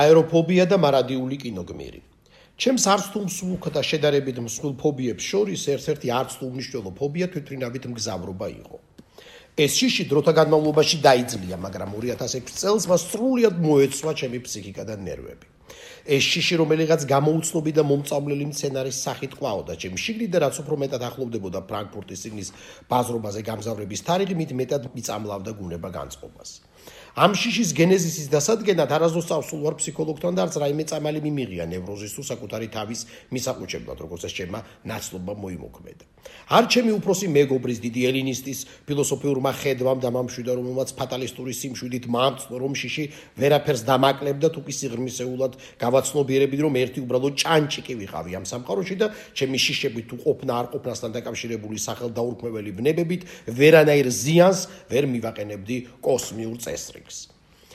აეროფობია და მარადიული კინოგმირი. ჩემს არც თუ მსუბუქ და შედარებით მსხვილ ფობიებს შორის ერთ-ერთი არც თუ უმნიშვნელო ფობია თვითრინავით მგზავრობა იყო. ეს შიში დროთა განმავლობაში დაიძლია, მაგრამ 2006 წელს მას სრულიად მოეცვა ჩემი ფსიქიკა და ნერვები. ეს შიში რომელიღაც გამოუცნობი და მომწავლელი მცენარის სახით ყვაოდა ჩემ შიგნით და რაც უფრო მეტად ახლობდებოდა ფრანკფურტის სიგნის ბაზრობაზე გამზავრების თარიღი მით მეტად მიწამლავდა გუნება განწყობას. ამ შიშის გენეზისის დასადგენად არასდროს წავსულ ვარ ფსიქოლოგთან და არც რაიმე წამალი მიმიღია ნევროზის თუ საკუთარი თავის მისაყუჩებლად, როგორც ეს ჩემმა ნაცლობა მოიმოქმედა. არ ჩემი უფროსი მეგობრის დიდი ელინისტის ფილოსოფიურმა ხედვამ და მამშვიდა რომელმაც ფატალისტური სიმშვიდით მამწნო რომ შიში ვერაფერს დამაკლებდა თუ კი სიღრმისეულად გავაცნობიერებდი რომ ერთი უბრალოდ ჭანჭიკი ვიყავი ამ სამყაროში და ჩემი შიშები თუ ყოფნა არ ყოფნასთან დაკავშირებული სახელდაურქმეველი ბნებებით ვერანაირ ზიანს ვერ მივაყენებდი კოსმიურ წესრიგს. ტრიქს.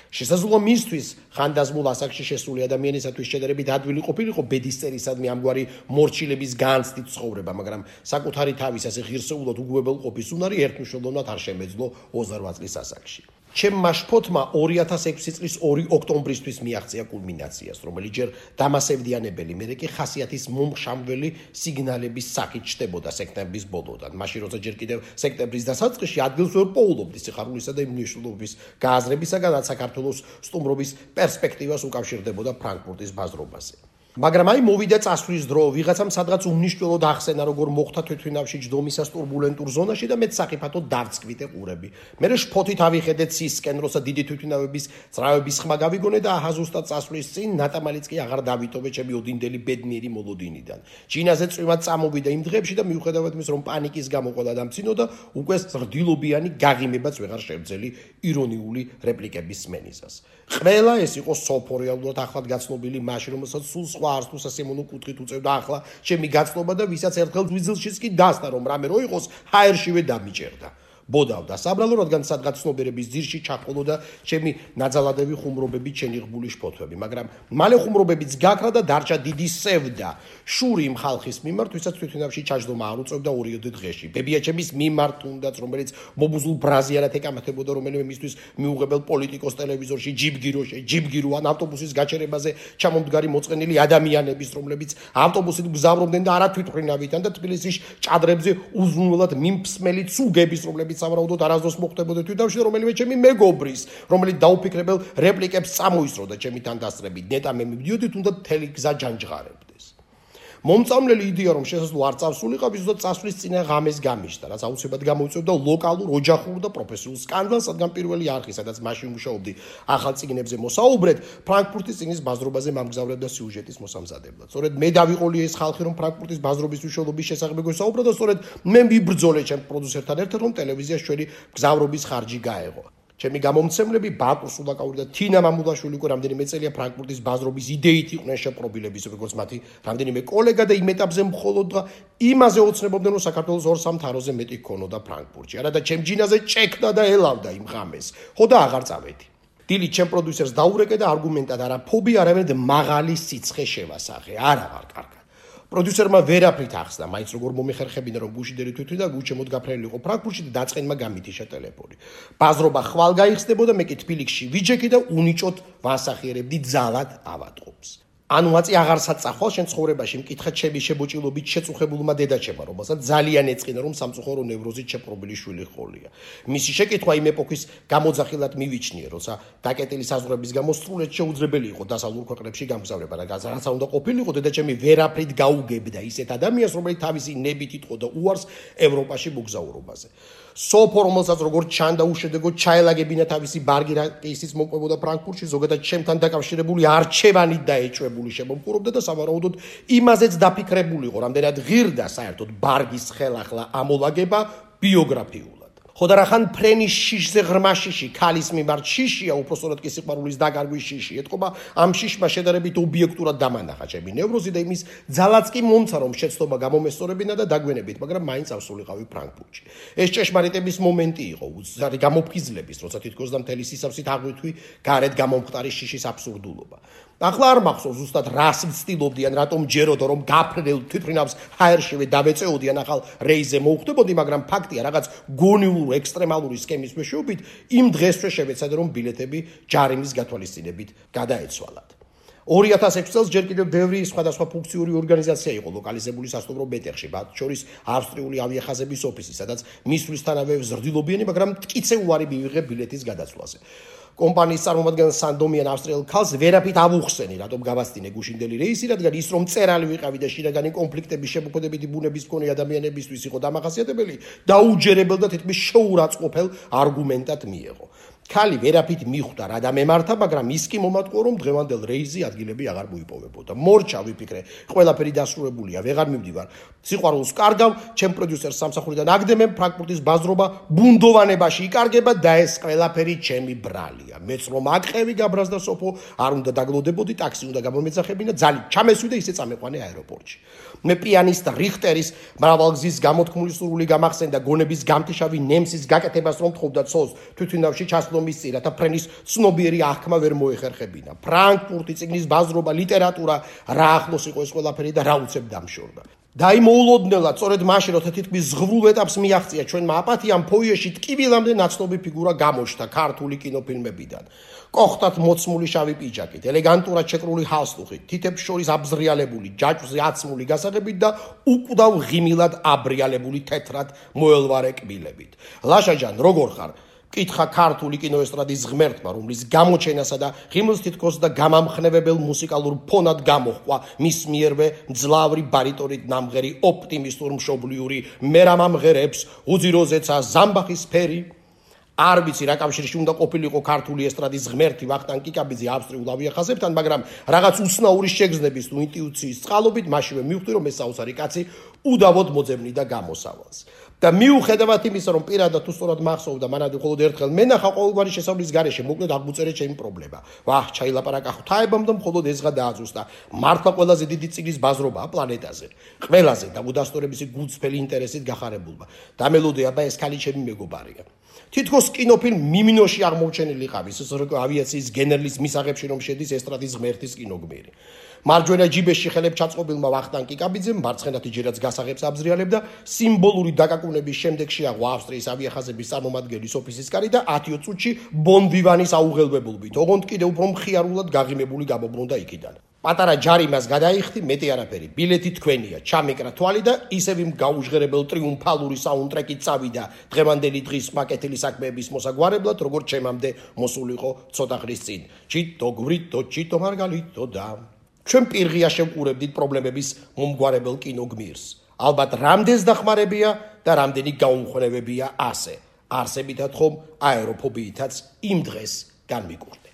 შესაძლოა მისთვის ხანდაზმულ ასაკში შესული ადამიანისათვის შედარებით ადვილი ყოფილიყო ბედისწერისადმი ამგვარი მორჩილების განცდით ცხოვრება, მაგრამ საკუთარი თავის ასე ღირსეულად უგუებელ ყოფის უნარი ერთმშობლოვნად არ შემეძლო 28 წლის ასაკში. ჩემმა შფოთმა 2006 წლის 2 ოქტომბრისთვის მიაღწია კულმინაციას, რომელიც ჯერ დამასევდიანებელი, მერე კი ხასიათის მომხშამველი სიგნალების სახით ჩდებოდა სექტემბრის ბოლოდან. მაშინ როცა ჯერ კიდევ სექტემბრის დასაწყისში ადგილს ვერ პოულობდი სიხარულისა და იმნიშნულობის გააზრებისაგან, რაც საქართველოს სტუმრობის პერსპექტივას უკავშირდებოდა ფრანკფურტის ბაზრობაზე. მაგრამ აი მოვიდა წასვლის დრო, ვიღაცამ სადღაც უმნიშვნელოდ ახსენა, როგორ მოხდა თვითონავში ჯდომისას ტურბულენტურ ზონაში და მე საფათოდ დავწყვიტე ყურები. მე შფოთით ავიხედეთ სისკენ, როცა დიდი თვითონავების ძრავების ხმა გავიგონე და აჰა ზუსტად წასვლის წინ ნატამალიც კი აღარ დავიტოვე ჩემი ოდინდელი ბედნიერი მოლოდინიდან. ჯინაზე წვიმად წამოვიდა იმ დღეებში და მიუხედავად მის რომ პანიკის გამო ყველა დამცინოდა, უკვე ზრდილობიანი გაღიმებაც ვეღარ შევძელი ირონიული რეპლიკების სმენისას. ყველა ეს იყო სოფორიალურად ახლად გაცნობილი მაშინ, რომელსაც სულ სხვა სხვა არც თუ სასიმონო კუთხით უწევდა ახლა ჩემი გაცნობა და ვისაც ერთხელ ძვიზილშიც კი დასთა რომ რამე რო იყოს ჰაერშივე დამიჭერდა ბოდავდა. საბრალო რადგან სადღაც ცნობერების ძირში ჩაყოლოდა ჩემი ნაძალადები ხუმრობები ჩენი ღბული შფოთვები. მაგრამ მალე ხუმრობებიც გაქრა და დარჩა დიდი სევდა. შური იმ ხალხის მიმართ ვისაც თვითონავში ჩაჯდომა არ უწევდა ორიოდე დღეში. ბებია ჩემის მიმართ თუნდაც რომელიც მობუზულ ბრაზიარად ეკამათებოდა რომელიმე მისთვის მიუღებელ პოლიტიკოს ტელევიზორში ჯიბგიროში ჯიბგირო ან ავტობუსის გაჩერებაზე ჩამომდგარი მოწყენილი ადამიანების რომლებიც ავტობუსით გზავრობდნენ და არა თვითფრინავითან და თბილისის ჭადრებზე უზრუნველად მიმფსმელი ცუგების რომლებიც რომელიც სამრაუდოდ არასდროს მოხდებოდა თვითონში რომელიმე ჩემი მეგობრის რომელიც დაუფიქრებელ რეპლიკებს წამოისროდა ჩემი თანდასწრებით. ნეტა მე მივდიოდი თუნდაც თელი გზა ჯანჯღარებდეს მომწამლელი იდეა რომ შესაძლოა არ წავსულიყავ ის უბრალოდ წასვლის წინა ღამეს გამიშდა რაც აუცილებლად გამოიწვევდა ლოკალურ ოჯახურ და პროფესიულ სკანდალს რადგან პირველი არხი სადაც მაშინ მუშაობდი ახალ წიგნებზე მოსაუბრეთ ფრანკფურტის წიგნის ბაზრობაზე მამგზავრებ და სიუჟეტის მოსამზადებლად. სწორედ მე დავიყოლი ეს ხალხი რომ ფრანკფურტის ბაზრობის უშუალობის შესახებ გესაუბრა და სწორედ მე ვიბრძოლე ჩემ პროდიუსერთან ერთად რომ ტელევიზია შველი გზავრობის ხარჯი გაეღო ჩემი გამომცემლები ბაკუ სულაკაური და თინა მამულაშვილი უკვე რამდენიმე წელია ფრანკფურტის ბაზრობის იდეით იყვნენ შეპრობილების როგორც მათი რამდენიმე კოლეგა და იმ ეტაპზე მხოლოდ და იმაზე ოცნებობდნენ რომ საქართველოს ორ სამ თაროზე მეტი ქონოდა ფრანკფურტში. არა და ჩემ ჯინაზე ჭექდა და ელავდა იმ ღამეს. ხო და აღარ წავედი. დილით ჩემ პროდიუსერს დაურეკე და არგუმენტად არა ფობი არავინ მაღალი სიცხე შევასახე. არა ვარ კარგი პროდიუსერმა ვერაფრით ახსნა, მაინც როგორ მომეხერხებინა რომ გუშინდელი თვითი და გუჩემოდ გაფრენილი იყო ფრანკფურტში და დაწყენმა გამითიშა ტელეფონი. ბაზრობა ხვალ გაიხსნებოდა, მე კი თბილისში ვიჯექი და უნიჭოთ ვასახიერებდი ძალად ავატყობს. ანუ აწი აღარ საწახვალ შენ ცხოვრებაში მკითხა ჩემი შებოჭილობით შეწუხებულმა დედაჩემმა რომელსაც ძალიან ეწყინა რომ სამწუხარო ნევროზით შეპრობილი შვილი ხოლია. მისი შეკითხვა იმ ეპოქის გამოძახილად მივიჩნიე როცა დაკეტილი საზღვრების გამო სრულად შეუძლებელი იყო დასავლურ ქვეყნებში გამგზავრება და რაღაცა უნდა ყოფილიყო დედაჩემი ვერაფრით გაუგებდა ისეთ ადამიანს რომელიც თავისი ნებით იტყოდა უარს ევროპაში მოგზაურობაზე სოფო რომელსაც როგორ ჩანდა უშედეგო ჩაელაგებინა თავისი ბარგი რაკეისის მოყვებოდა ფრანკფურტში ზოგადად ჩემთან დაკავშირებული არჩევანით დაეჭვებული შემომხურობდა და სავარაუდოდ იმაზეც დაფიქრებულიყო რამდენად ღირდა საერთოდ ბარგის ხელახლა ამოლაგება ბიოგრაფიულ ხო და რახან ფრენის შიშზე ღრმა შიში, ქალის მიმართ შიშია, უпроსტორად კი სიყვარულის დაგარგვის შიში. ეთქობა ამ შიშმა შედარებით ობიექტურად დამანახა ჩემი ნევროზი და იმის ძალაც კი მომცა რომ შეცდომა გამომესწორებინა და დაგვენებით, მაგრამ მაინც ავსულიყავი ფრანკფურტში. ეს ჭეშმარიტების მომენტი იყო, უზარი გამოფხიზლების, როცა თითქოს და მთელი სისავსით აღვითვი გარეთ გამომხტარი შიშის აბსურდულობა. ახლა არ მახსოვს ზუსტად რას ვცდილობდი ან რატომ ჯეროდო რომ გაფრენილ თვითმფრინავს ჰაერშივე დავეწეოდი ან ახალ რეიზე მოვხვდებოდი, მაგრამ ფაქტია რაღაც გონიულ ექსტრემალური სქემის მეშვეობით იმ დღესვე შევეცადე რომ ბილეთები ჯარიმის გათვალისწინებით გადაეცვალათ. 2006 წელს ჯერ კიდევ ბევრი სხვადასხვა ფუნქციური ორგანიზაცია იყო ლოკალიზებული სასტუმრო მეტეხში, მათ შორის ავსტრიული ავიახაზების ოფისი, სადაც მისვლისთანავე ზრდილობიანი, მაგრამ მткиცე უარი მიიღე ბილეთის გადაცვლაზე. კომპანიის წარმომადგენელ სანდომიან ავსტრიელ ქალს ვერაფით ავუხსენი, რატომ გავასწინე გუშინდელი რეისი, რადგან ის რომ წერალი ვიყავი და შინაგანი კონფლიქტების შემოქმედებითი ბუნების მქონე ადამიანებისთვის იყო დამახასიათებელი, დაუჯერებელ და თითქმის შეურაცხყოფელ არგუმენტად მიიღო. ქალი ვერაფით მიხვდა რა და მემართა, მაგრამ ის კი მომატყო რომ დღევანდელ რეიზი ადგილები აღარ მოიპოვებოდა. მორჩა ვიფიქრე, ყველაფერი დასრულებულია, ვეღარ მივდივარ. სიყვარულს კარგავ, ჩემ პროდიუსერს სამსახურიდან აგდემენ, ფრანკფურტის ბაზრობა ბუნდოვანებაში იკარგება და ეს ყველაფერი ჩემი ბრალია. მეც რომ აკხევი გაბრაზდა სოფო, არ უნდა დაგლოდებოდი, ტაქსი უნდა გამომეძახებინა, ძალი ჩამესვი და ისე წამეყვანე აეროპორტში. მე პიანისტ რიხტერის მრავალგზის გამოთქმული სურვილი გამახსენდა გონების გამთიშავი ნემსის გაკეთებას რომ თხოვდა ცოლს თვითინავში ჩასვლა დიპლომის წირა და ფრენის ცნობიერი აღქმა ვერ მოეხერხებინა. ფრანკფურტი ციგნის ბაზრობა, ლიტერატურა, რა ახლოს იყო ეს ყველაფერი და რა უცებ დამშორდა. დაიმოულოდნელად, სწორედ მაშინ როცა თითქმის ზღვრულ ეტაპს მიაღწია ჩვენმა აპათიამ ფოიეში ტკივილამდე ნაცნობი ფიგურა გამოჩნდა ქართული კინოფილმებიდან. კოხტათ მოცმული შავი პიჯაკით, ელეგანტურად შეკრული ჰალსტუხით, თითებს შორის აბზრიალებული, ჯაჭვზე აცმული გასაღებით და უკვდავ ღიმილად აბრიალებული თეთრად მოელვარე კბილებით. ლაშაჯან, როგორ ხარ? კითხა ქართული კინოესტრადის ღმერთმა, რომლის გამოჩენასა და ღიმილს თითქოს და გამამხნევებელ მუსიკალურ ფონად გამოხვა მის მიერვე მძლავრი ბარიტონით ნამღერი ოპტიმისტურ მშობლიური მერამამღერებს უძიროზეცა ზამბახის ფერი არ ვიცი რა კავშირში უნდა ყოფილიყო ქართული ესტრადის ღმერთი ვახტანგ კიკაბიძე ავსტრიულ ავიახაზებთან, მაგრამ რაღაც უცნაური შეგრძნების ინტუიციის წყალობით მაშინვე მივხვდი რომ ეს საოცარი კაცი უდავოდ მოძებნიდა გამოსავალს. და მიუხედავად იმისა, რომ პირადად თუ სწორად მახსოვდა, მანამდე მხოლოდ ერთხელ მენახა ყოველგვარი შესავლის garaშე, მოკლედ აღმოწერე ჩემი პრობლემა. ვაჰ, ჩაილაპარაკა ღვთაებამ და მხოლოდ ეს ღა დააძუსტა. მართლა ყველაზე დიდი ციგის ბაზრობაა პლანეტაზე. ყველაზე და უდასტურებისი გულწრფელი ინტერესით გახარებულმა. დამელოდე აბა ეს ქალი ჩემი მეგობარია. თითქოს კინოფილმ მიმინოში აღმოჩენილი ყავის ეს ავიაციის გენერლის მისაღებში რომ შედის ესტრადის ღმერთის კინოგმირი. მარჯვენა ჯიბეში ხელებ ჩაწყობილმა ვახტანგ კიკაბიძემ მარცხენა თიჯერაც გასაღებს აბზრიალებდა სიმბოლური დაკაკუნების შემდეგ შეაღო ავსტრიის ავიახაზების წარმომადგენლის ოფისის კარი და 10 წუთში ბონვივანის აუღელვებულობით. ოღონდ კიდე უფრო მხიარულად გაღიმებული გამობრუნდა იქიდან პატარა ჯარიმას გადაიხდი მეტი არაფერი. ბილეთი თქვენია ჩამეკრა თვალი და ისევ იმ გაუჟღერებელ ტრიუმფალური საუნდტრეკი წავიდა. დღევანდელი დღის მაკეთილი საქმეების მოსაგვარებლად როგორც ჩემამდე მოსულიყო ცოტა ხნის წინ. ჩიტო გვრიტო ჩიტო მარგალიტო და ჩვენ პირღია შევყურებდით პრობლემების მომგვარებელ კინოგმირს. ალბათ რამდენს დახმარებია და რამდენი გაუმხნევებია ასე. არსებითად ხომ აეროფობიითაც იმ დღეს განმიკურდა